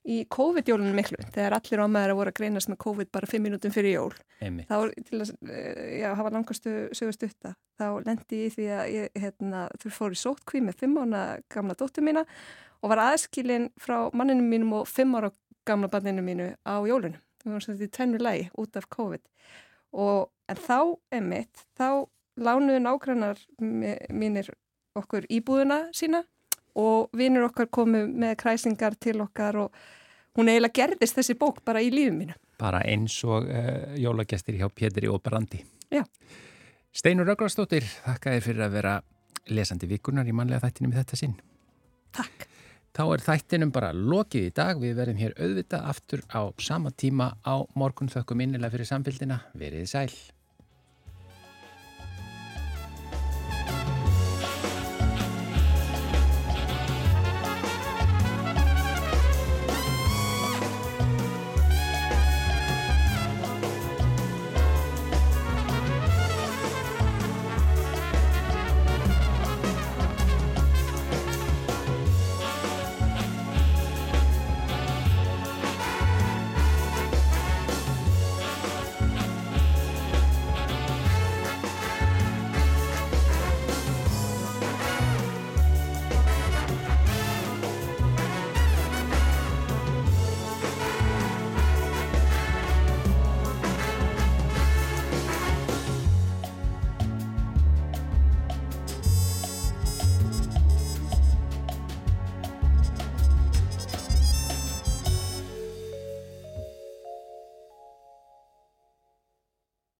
í COVID-jólunum miklu, þegar allir ámæður að voru að greinast með COVID bara fimm mínútum fyrir jól. Einmitt. þá til að uh, já, hafa langastu sögust utta þá lendi ég því að ég hérna, þú fór í sótkví með fimm ána gamla dóttur mína og var aðskilin frá manninu mínum og fimm ára gamla banninu mínu á jólunum. Við vorum svolítið í tvennu lægi út af COVID. Og en þá emitt, þá lánuðu nágrannar mínir okkur íbúðuna sína og vinnur okkar komu með kræsingar til okkar og hún eiginlega gerðist þessi bók bara í lífum mínu. Bara eins og uh, jólagestir hjá Pétri og Brandi. Já. Steinur Rögglastóttir, þakka þér fyrir að vera lesandi vikunar í manlega þættinum í þetta sinn. Takk. Þá er þættinum bara lokið í dag. Við verðum hér auðvitað aftur á sama tíma á morgun þökkum innilega fyrir samfélgina. Verið sæl.